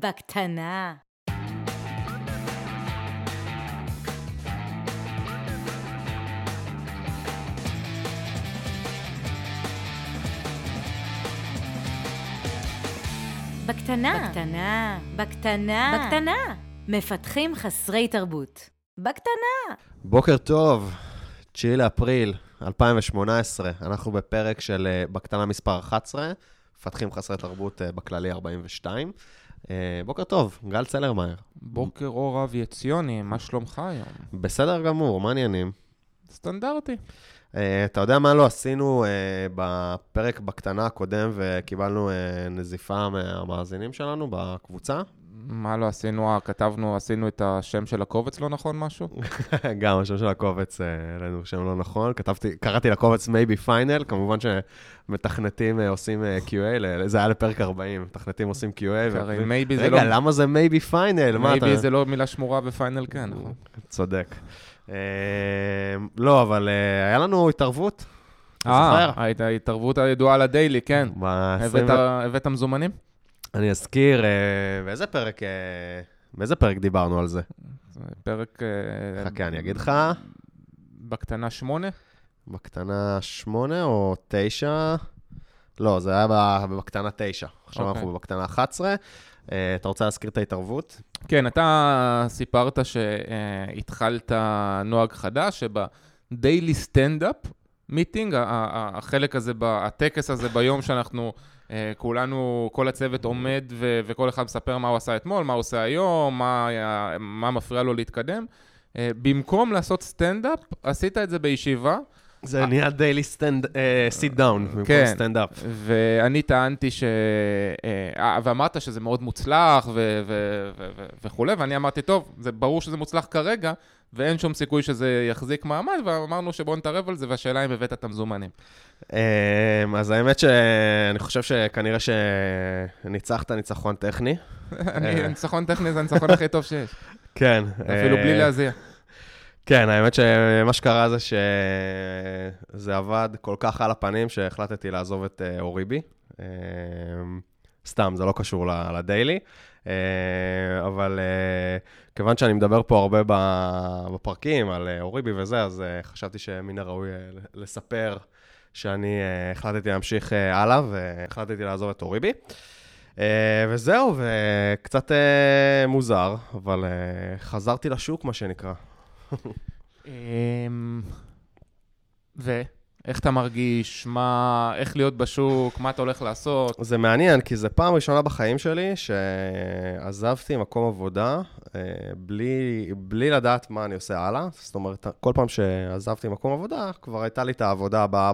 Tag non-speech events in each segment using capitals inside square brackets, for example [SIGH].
בקטנה. בקטנה. בקטנה. בקטנה. בקטנה. מפתחים חסרי תרבות. בקטנה. בוקר טוב, 9 לאפריל 2018, אנחנו בפרק של אה, בקטנה מספר 11, מפתחים חסרי תרבות אה, בכללי 42. אה, בוקר טוב, גל צלרמייר. בוקר אור אבי עציוני, מה שלומך היום? בסדר גמור, מה העניינים? סטנדרטי. Uh, אתה יודע מה לא עשינו uh, בפרק בקטנה הקודם וקיבלנו uh, נזיפה מהמאזינים שלנו בקבוצה? מה לא עשינו? כתבנו, עשינו את השם של הקובץ לא נכון משהו? [LAUGHS] גם השם של הקובץ, העלינו שם לא נכון. כתבתי, קראתי לקובץ maybe final, כמובן שמתכנתים עושים QA, זה היה לפרק 40, מתכנתים עושים QA. רגע, לא... למה זה maybe final? maybe זה לא מילה שמורה ופיינל כן, נכון. צודק. לא, אבל היה לנו התערבות. אה, ההתערבות הידועה לדיילי, כן. הבאת מזומנים? אני אזכיר, באיזה פרק, באיזה פרק דיברנו על זה? פרק... חכה, אני אגיד לך. בקטנה שמונה? בקטנה שמונה או תשע? לא, זה היה בקטנה תשע. עכשיו אנחנו בקטנה 11. אתה רוצה להזכיר את ההתערבות? כן, אתה סיפרת שהתחלת נוהג חדש, שבדיילי סטנדאפ מיטינג, החלק הזה, הטקס הזה ביום שאנחנו... כולנו, כל הצוות עומד ו- וכל אחד מספר מה הוא עשה אתמול, מה הוא עושה היום, מה, מה מפריע לו להתקדם. במקום לעשות סטנדאפ, עשית את זה בישיבה. זה נהיה daily stand, sit down, במקום כן, סטנדאפ. ואני טענתי ש... אה, ואמרת שזה מאוד מוצלח וכולי, ואני אמרתי, טוב, זה ברור שזה מוצלח כרגע, ואין שום סיכוי שזה יחזיק מעמד, ואמרנו שבואו נתערב על זה, והשאלה אם הבאת את המזומנים. אז האמת שאני חושב שכנראה שניצחת ניצחון טכני. [LAUGHS] ניצחון טכני זה הניצחון הכי טוב שיש. כן. אפילו בלי להזיע. כן, האמת שמה שקרה זה שזה עבד כל כך על הפנים שהחלטתי לעזוב את אוריבי. סתם, זה לא קשור לדיילי. אבל כיוון שאני מדבר פה הרבה בפרקים על אוריבי וזה, אז חשבתי שמן הראוי לספר שאני החלטתי להמשיך הלאה והחלטתי לעזוב את אוריבי. וזהו, וקצת מוזר, אבל חזרתי לשוק, מה שנקרא. [LAUGHS] ואיך אתה מרגיש? מה, איך להיות בשוק? מה אתה הולך לעשות? זה מעניין, כי זו פעם ראשונה בחיים שלי שעזבתי מקום עבודה בלי, בלי לדעת מה אני עושה הלאה. זאת אומרת, כל פעם שעזבתי מקום עבודה, כבר הייתה לי את העבודה הבאה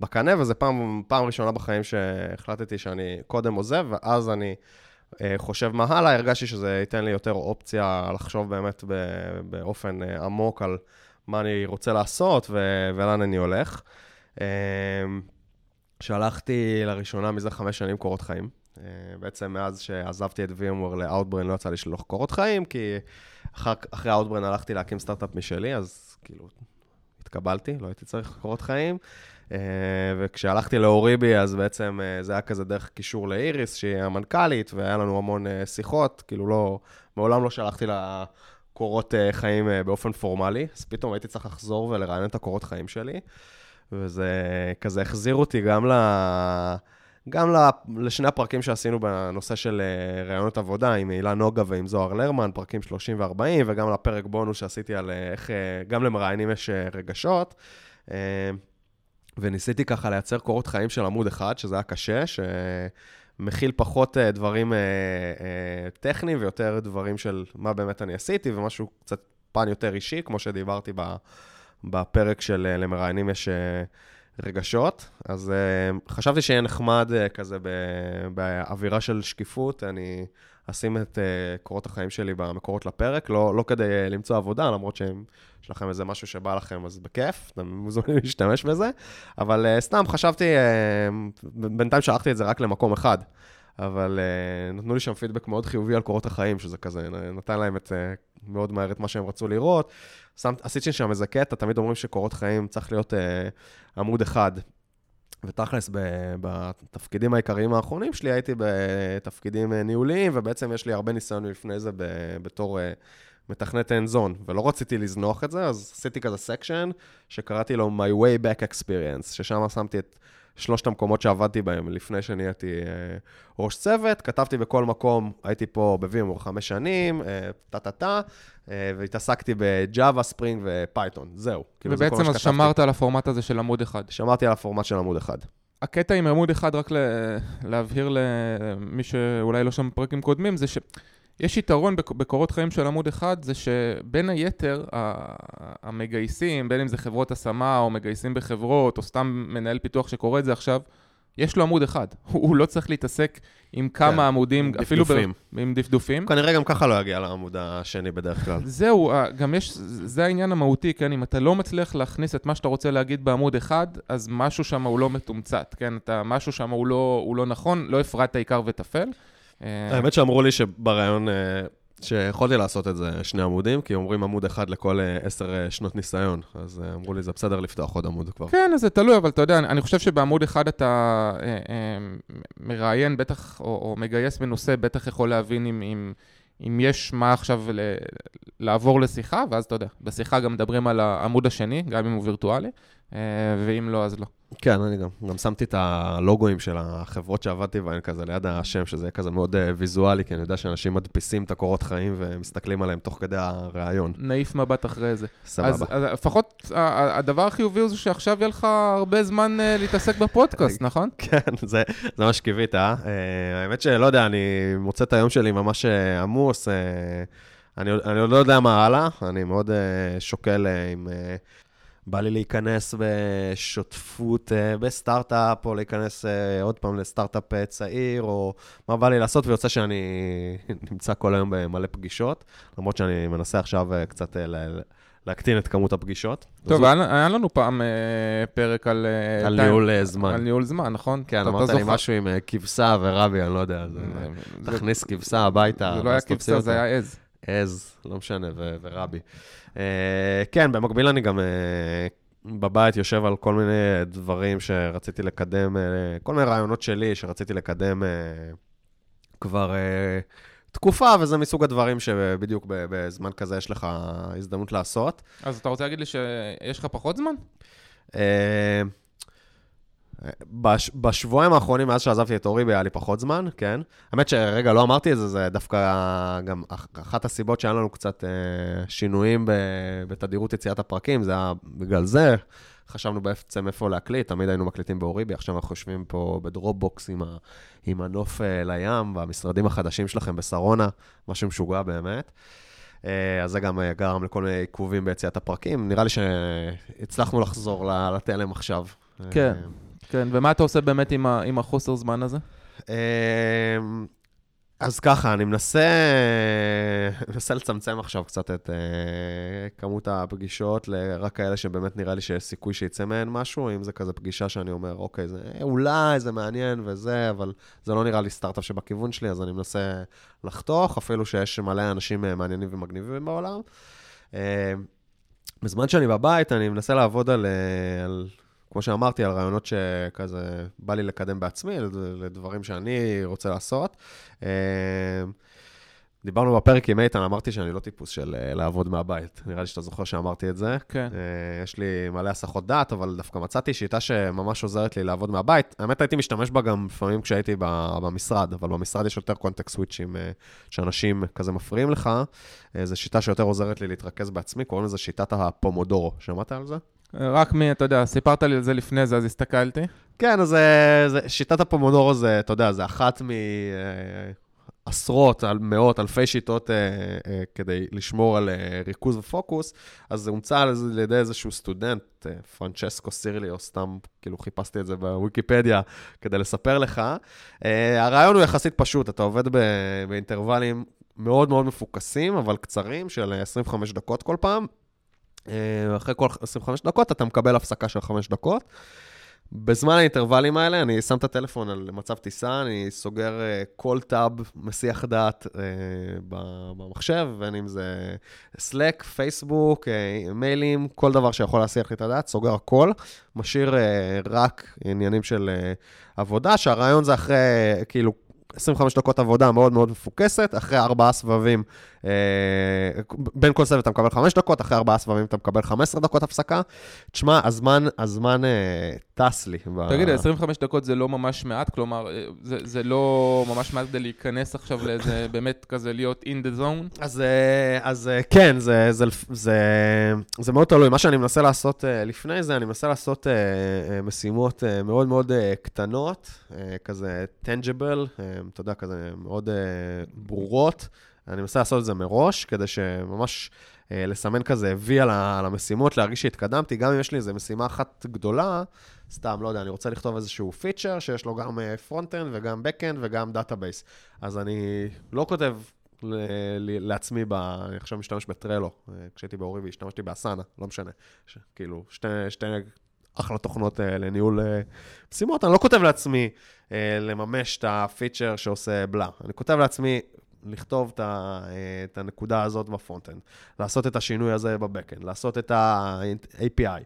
בקנה, וזו פעם, פעם ראשונה בחיים שהחלטתי שאני קודם עוזב, ואז אני... חושב מה הלאה, הרגשתי שזה ייתן לי יותר אופציה לחשוב באמת באופן עמוק על מה אני רוצה לעשות ולאן אני הולך. שהלכתי לראשונה מזה חמש שנים קורות חיים. בעצם מאז שעזבתי את VMware ל-Outbrain לא יצא לי לשלוח קורות חיים, כי אחר, אחרי Outbrain הלכתי להקים סטארט-אפ משלי, אז כאילו התקבלתי, לא הייתי צריך קורות חיים. וכשהלכתי לאוריבי, אז בעצם זה היה כזה דרך קישור לאיריס, שהיא המנכ"לית, והיה לנו המון שיחות, כאילו לא, מעולם לא שלחתי לה קורות חיים באופן פורמלי, אז פתאום הייתי צריך לחזור ולרענן את הקורות חיים שלי, וזה כזה החזיר אותי גם ל... גם לשני הפרקים שעשינו בנושא של רעיונות עבודה, עם הילה נוגה ועם זוהר לרמן, פרקים 30 ו-40, וגם לפרק בונוס שעשיתי על איך גם למראיינים יש רגשות. וניסיתי ככה לייצר קורות חיים של עמוד אחד, שזה היה קשה, שמכיל פחות דברים טכניים ויותר דברים של מה באמת אני עשיתי, ומשהו קצת פן יותר אישי, כמו שדיברתי בפרק של למראיינים יש רגשות. אז חשבתי שיהיה נחמד כזה באווירה של שקיפות, אני אשים את קורות החיים שלי במקורות לפרק, לא, לא כדי למצוא עבודה, למרות שהם... יש לכם איזה משהו שבא לכם, אז בכיף, אתם מוזמנים [LAUGHS] להשתמש בזה. אבל uh, סתם חשבתי, uh, בינתיים שלחתי את זה רק למקום אחד, אבל uh, נתנו לי שם פידבק מאוד חיובי על קורות החיים, שזה כזה, נתן להם את, uh, מאוד מהר את מה שהם רצו לראות. עשיתי שם איזה קטע, תמיד אומרים שקורות חיים צריך להיות uh, עמוד אחד. ותכלס, בתפקידים העיקריים האחרונים שלי הייתי בתפקידים אה, ניהוליים, ובעצם יש לי הרבה ניסיון לפני זה בתור אה, מתכנת hands on, ולא רציתי לזנוח את זה, אז עשיתי כזה section שקראתי לו My Way Back Experience, ששם שמתי את שלושת המקומות שעבדתי בהם לפני שנהייתי אה, ראש צוות, כתבתי בכל מקום, הייתי פה ב VMware חמש שנים, אה, טה-טה-טה, אה, והתעסקתי ב Java, Spring ו Python, זהו. כאילו, זה ובעצם מה אז שכתבתי. שמרת על הפורמט הזה של עמוד אחד. שמרתי על הפורמט של עמוד אחד. הקטע עם עמוד אחד, רק להבהיר למי שאולי לא שם פרקים קודמים, זה שיש יתרון בק- בקורות חיים של עמוד אחד, זה שבין היתר, המגייסים, בין אם זה חברות השמה או מגייסים בחברות, או סתם מנהל פיתוח שקורא את זה עכשיו, יש לו עמוד אחד. [LAUGHS] הוא לא צריך להתעסק עם כמה כן, עמודים, עם אפילו ב- דפדופים. עם דפדופים. כנראה גם ככה לא יגיע לעמוד השני בדרך כלל. [LAUGHS] זהו, גם יש, זה העניין המהותי, כן? אם אתה לא מצליח להכניס את מה שאתה רוצה להגיד בעמוד אחד, אז משהו שם הוא לא מתומצת, כן? אתה, משהו שם הוא לא, הוא לא נכון, לא הפרעת עיקר וטפל. אה, האמת שאמרו לי שבריאיון, אה, שיכולתי לעשות את זה שני עמודים, כי אומרים עמוד אחד לכל אה, עשר שנות ניסיון. אז אמרו לי, זה בסדר לפתוח עוד עמוד כבר. כן, זה תלוי, אבל אתה יודע, אני, חושב שבעמוד אחד אתה מראיין, בטח, או, או מגייס מנוסה, בטח יכול להבין אם, אם, אם יש מה עכשיו ל, לעבור לשיחה, ואז אתה יודע, בשיחה גם מדברים על העמוד השני, גם אם הוא וירטואלי, ואם לא, אז לא. כן, אני גם, גם שמתי את הלוגוים של החברות שעבדתי בהן כזה ליד השם, שזה יהיה כזה מאוד אה, ויזואלי, כי אני יודע שאנשים מדפיסים את הקורות חיים ומסתכלים עליהם תוך כדי הראיון. נעיף מבט אחרי זה. סבבה. אז, אז לפחות הדבר החיובי הוא זה שעכשיו יהיה לך הרבה זמן אה, להתעסק בפודקאסט, [LAUGHS] נכון? כן, זה, זה מה שקיווית, אה? אה? האמת שלא יודע, אני מוצא את היום שלי ממש אה, עמוס. אה, אני, עוד- אני עוד לא יודע מה הלאה, אני מאוד אה, שוקל אה, אה, בא לי להיכנס בשותפות אה, בסטארט-אפ, או להיכנס אה, עוד פעם לסטארט-אפ אה, צעיר, או מה בא לי לעשות, ויוצא שאני [LAUGHS] נמצא כל היום במלא פגישות, למרות שאני מנסה עכשיו קצת ל- להקטין את כמות הפגישות. טוב, זו- היה, היה לנו פעם אה, פרק על... אה, על טיים- ניהול זמן. על ניהול זמן, נכון? כן, אמרת לי. משהו עם אה, כבשה ורבי, אני לא יודע. זה- זה- תכניס כבשה הביתה. זה לא היה כבשה, זה. היה עז. עז, לא משנה, ו- ורבי. אה, כן, במקביל אני גם אה, בבית יושב על כל מיני דברים שרציתי לקדם, אה, כל מיני רעיונות שלי שרציתי לקדם אה, כבר אה, תקופה, וזה מסוג הדברים שבדיוק בזמן כזה יש לך הזדמנות לעשות. אז אתה רוצה להגיד לי שיש לך פחות זמן? בש, בשבועיים האחרונים, מאז שעזבתי את אורי, היה לי פחות זמן, כן. האמת שרגע, לא אמרתי את זה, זה דווקא גם אח- אחת הסיבות שהיה לנו קצת אה, שינויים ב, בתדירות יציאת הפרקים, זה היה בגלל זה. חשבנו בעצם איפה להקליט, תמיד היינו מקליטים באוריבי, עכשיו אנחנו יושבים פה בדרופבוקס עם, ה, עם הנוף אה, לים, והמשרדים החדשים שלכם בשרונה, משהו משוגע באמת. אה, אז זה גם אה, גרם לכל מיני עיכובים ביציאת הפרקים. נראה לי שהצלחנו לחזור לתלם עכשיו. כן. כן, ומה אתה עושה באמת עם, ה, עם החוסר זמן הזה? אמ, אז ככה, אני מנסה, מנסה לצמצם עכשיו קצת את uh, כמות הפגישות לרק כאלה שבאמת נראה לי שיש סיכוי שיצא מהן משהו, אם זה כזה פגישה שאני אומר, אוקיי, זה אולי זה מעניין וזה, אבל זה לא נראה לי סטארט-אפ שבכיוון שלי, אז אני מנסה לחתוך, אפילו שיש מלא אנשים אה, מעניינים ומגניבים בעולם. Uh, בזמן שאני בבית, אני מנסה לעבוד על, אה, על כמו שאמרתי, על רעיונות שכזה בא לי לקדם בעצמי, לד- לדברים שאני רוצה לעשות. אה, דיברנו בפרק עם איתן, אמרתי שאני לא טיפוס של אה, לעבוד מהבית. נראה לי שאתה זוכר שאמרתי את זה. כן. אה, יש לי מלא הסחות דעת, אבל דווקא מצאתי שיטה שממש עוזרת לי לעבוד מהבית. האמת, הייתי משתמש בה גם לפעמים כשהייתי במשרד, אבל במשרד יש יותר קונטקסט סוויצ'ים אה, שאנשים כזה מפריעים לך. זו שיטה שיותר עוזרת לי להתרכז בעצמי, קוראים לזה שיטת הפומודורו. שמעת על זה? רק מי, אתה יודע, סיפרת לי על זה לפני זה, אז הסתכלתי. כן, אז אה, זה, שיטת הפומודורו זה, אתה יודע, זה אחת מעשרות, על מאות, אלפי שיטות אה, אה, כדי לשמור על אה, ריכוז ופוקוס, אז זה הומצא על ידי איזשהו סטודנט, אה, פרנצ'סקו סירלי, או סתם, כאילו חיפשתי את זה בוויקיפדיה כדי לספר לך. אה, הרעיון הוא יחסית פשוט, אתה עובד באינטרוולים מאוד מאוד מפוקסים, אבל קצרים, של 25 דקות כל פעם. אה, אחרי כל 25 דקות אתה מקבל הפסקה של 5 דקות. בזמן האינטרוולים האלה, אני שם את הטלפון על מצב טיסה, אני סוגר uh, כל טאב מסיח דעת uh, במחשב, בין אם זה Slack, פייסבוק, מיילים, כל דבר שיכול להסיח לי את הדעת, סוגר הכל, משאיר רק עניינים של עבודה, שהרעיון זה אחרי, כאילו, 25 דקות עבודה מאוד מאוד מפוקסת, אחרי ארבעה סבבים, אה, בין כל סבב אתה מקבל 5 דקות, אחרי ארבעה סבבים אתה מקבל 15 דקות הפסקה. תשמע, הזמן, הזמן אה, טס לי. תגיד, 25 דקות זה לא ממש מעט, כלומר, אה, זה, זה לא ממש מעט כדי להיכנס עכשיו לאיזה, [LAUGHS] באמת כזה להיות in the zone? אז, אה, אז אה, כן, זה, זה, זה, זה מאוד תלוי. מה שאני מנסה לעשות אה, לפני זה, אני מנסה לעשות אה, אה, משימות אה, מאוד מאוד אה, קטנות, אה, כזה tangible, אה, אתה יודע, כזה מאוד אה, ברורות. אני מנסה לעשות את זה מראש, כדי שממש אה, לסמן כזה וי על, על המשימות, להרגיש שהתקדמתי, גם אם יש לי איזו משימה אחת גדולה, סתם, לא יודע, אני רוצה לכתוב איזשהו feature שיש לו גם front-end וגם back-end וגם database. אז אני לא כותב ל- ל- לעצמי, ב... אני עכשיו משתמש ב Trello, אה, כשהייתי באורי והשתמשתי ב Asana, לא משנה. ש... כאילו, שתי, שתי אחלה תוכנות אה, לניהול אה, משימות, אני לא כותב לעצמי אה, לממש את ה feature שעושה בלה. אני כותב לעצמי, לכתוב את, ה, את הנקודה הזאת ב front-end, לעשות את השינוי הזה ב back-end, לעשות את ה-API.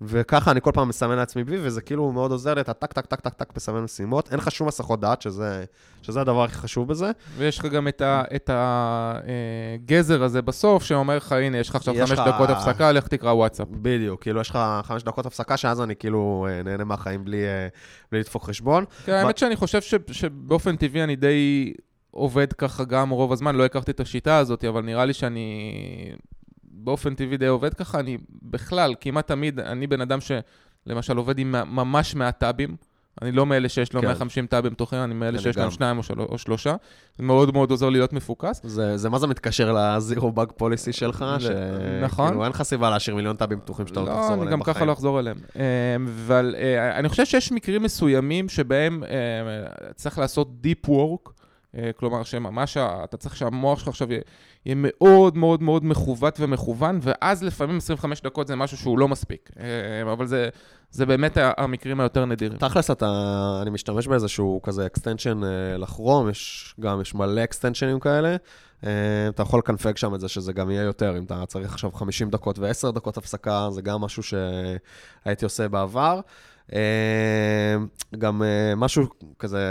וככה אני כל פעם מסמן לעצמי וי, וזה כאילו מאוד עוזר לי, אתה טק, טק, טק, טק, טק, מסמן משימות. אין לך שום הסחות דעת, שזה, שזה הדבר הכי חשוב בזה. ויש לך גם את הגזר הזה בסוף, שאומר לך, הנה, יש לך עכשיו חמש דקות הפסקה, לך תקרא וואטסאפ. בדיוק, כאילו, יש לך חמש דקות הפסקה, שאז אני כאילו נהנה מהחיים בלי, בלי לדפוק חשבון. כן, האמת שאני חושב שבאופן טבעי אני די... עובד ככה גם רוב הזמן, לא הכרתי את השיטה הזאת, אבל נראה לי שאני באופן טבעי די עובד ככה. אני בכלל, כמעט תמיד, אני בן אדם שלמשל עובד עם ממש מעט טאבים. אני לא מאלה שיש לו כן. 150 טאבים פתוחים, אני מאלה שיש. להם שניים או, של... או שלושה. זה מאוד מאוד עוזר להיות מפוקס. זה, זה מה זה מתקשר לזירו באג פוליסי שלך? ש... נכון. כאילו אין לך סיבה להשאיר מיליון טאבים פתוחים שאתה לא תחזור עליהם בחיים. לא, אני גם ככה לא אחזור אליהם. אבל אה, אני חושב שיש מקרים מסוימים שבהם אה, צריך לעשות Deep Work. אה, כלומר, שממש אתה צריך שהמוח שלך עכשיו יהיה, יהיה מאוד מאוד מאוד מכוות ומכוון, ואז לפעמים 25 דקות זה משהו שהוא לא מספיק. אה, אבל זה, זה באמת המקרים היותר נדירים. תכלס, אתה, אני משתמש באיזשהו כזה extension אה, ל Chrome, יש גם, יש מלא extension ים כאלה. אתה יכול לקנפג שם את זה שזה גם יהיה יותר, אם אתה צריך עכשיו 50 דקות ו-10 דקות הפסקה, זה גם משהו שהייתי עושה בעבר. אה, גם אה, משהו כזה,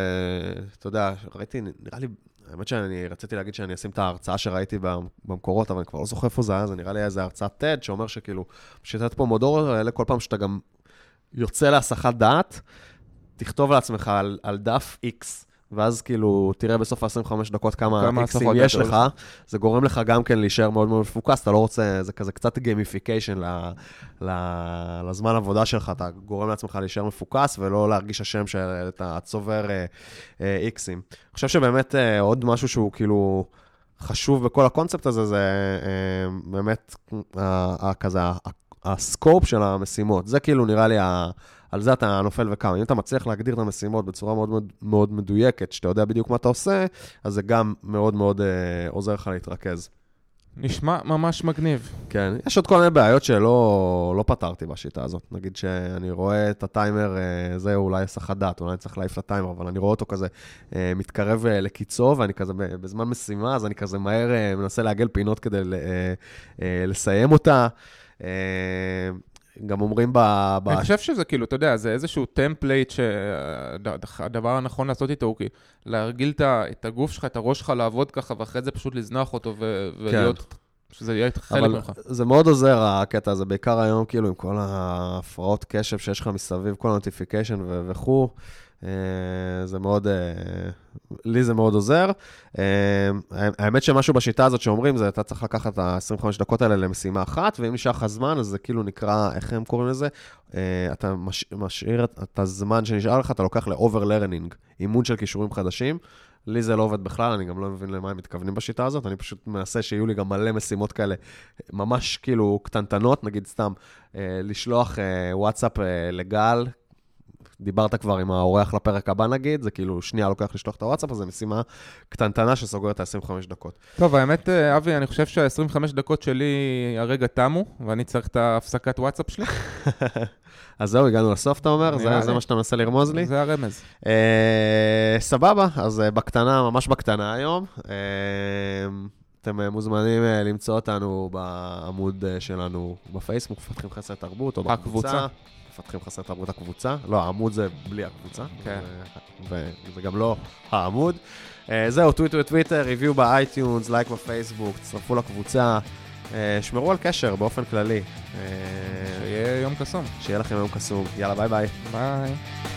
אתה יודע, ראיתי, נראה לי, האמת שאני רציתי להגיד שאני אשים את ההרצאה שראיתי במקורות, אבל אני כבר לא זוכר איפה זה היה, זה נראה לי איזה הרצאת TED שאומר שכאילו, בשיטת פומודורו האלה, כל פעם שאתה גם יוצא להסחת דעת, תכתוב לעצמך על, על דף X. ואז כאילו, תראה בסוף ה-25 דקות כמה איקסים יש לך, זה גורם לך גם כן להישאר מאוד מאוד מפוקס, אתה לא רוצה, זה כזה קצת gamification לזמן עבודה שלך, אתה גורם לעצמך להישאר מפוקס ולא להרגיש אשם שאתה צובר אה, אה, איקסים. אני חושב שבאמת אה, עוד משהו שהוא כאילו... חשוב בכל הקונספט הזה, זה באמת כזה הסקופ של המשימות. זה כאילו נראה לי על זה אתה נופל וקם. אם אתה מצליח להגדיר את המשימות בצורה מאוד מאוד, מאוד מדויקת, שאתה יודע בדיוק מה אתה עושה, אז זה גם מאוד מאוד אה, עוזר לך להתרכז. נשמע ממש מגניב. כן, יש עוד כל מיני בעיות שלא לא פתרתי בשיטה הזאת. נגיד שאני רואה את הטיימר, אה, זה אולי הסחת דעת, אולי אני צריך להעיף לטיימר, אבל אני רואה אותו כזה אה, מתקרב אה, לקיצו, ואני כזה בזמן משימה, אז אני כזה מהר מנסה לעגל פינות כדי לסיים אותה. גם אומרים ב... ב... אני חושב שזה כאילו, אתה יודע, זה איזשהו template שהדבר הנכון לעשות איתו הוא להרגיל את הגוף שלך, את הראש שלך לעבוד ככה, ואחרי זה פשוט לזנוח אותו ו... כן. ולהיות... שזה יהיה חלק ממך. זה מאוד עוזר, הקטע הזה, בעיקר היום, כאילו, עם כל ההפרעות קשב שיש לך מסביב, כל ה notification וכו'. אה, זה מאוד, אה, לי זה מאוד עוזר. אה, האמת שמשהו בשיטה הזאת שאומרים, זה אתה צריך לקחת את ה-25 דקות האלה למשימה אחת, ואם נשאר לך זמן, אז זה כאילו נקרא, איך הם קוראים לזה? אתה משאיר את הזמן שנשאר לך, אתה לוקח ל-over-learning, אימון של כישורים חדשים. לי זה לא עובד בכלל, אני גם לא מבין למה הם מתכוונים בשיטה הזאת, אני פשוט מנסה שיהיו לי גם מלא משימות כאלה, ממש כאילו קטנטנות, נגיד סתם, לשלוח וואטסאפ לגל, דיברת כבר עם האורח לפרק הבא נגיד, זה כאילו שנייה לוקח לשלוח את הוואטסאפ, אז זו משימה קטנטנה שסוגרת את ה-25 דקות. טוב, האמת, אה, אבי, אני חושב שה-25 דקות שלי הרגע תמו, ואני צריך את ההפסקת וואטסאפ שלי. [LAUGHS] אז זהו, הגענו לסוף, אתה אומר? זה, זה. מה שאתה מנסה לרמוז לי? זה הרמז. אה, סבבה, אז אה, בקטנה, ממש בקטנה היום. אה, אתם אה, מוזמנים אה, למצוא אותנו בעמוד אה, שלנו בפייסבוק, מפתחים חסרי תרבות, או בקבוצה. מפתחים חסרי תרבות הקבוצה. לא, העמוד זה בלי הקבוצה. כן. וזה גם לא העמוד. זהו, טוויטר וטוויטר, review ב iTunes, לייק בפייסבוק, תצטרפו לקבוצה. שמרו על קשר באופן כללי. שיהיה יום קסום. שיהיה לכם יום קסום. יאללה, ביי ביי. ביי.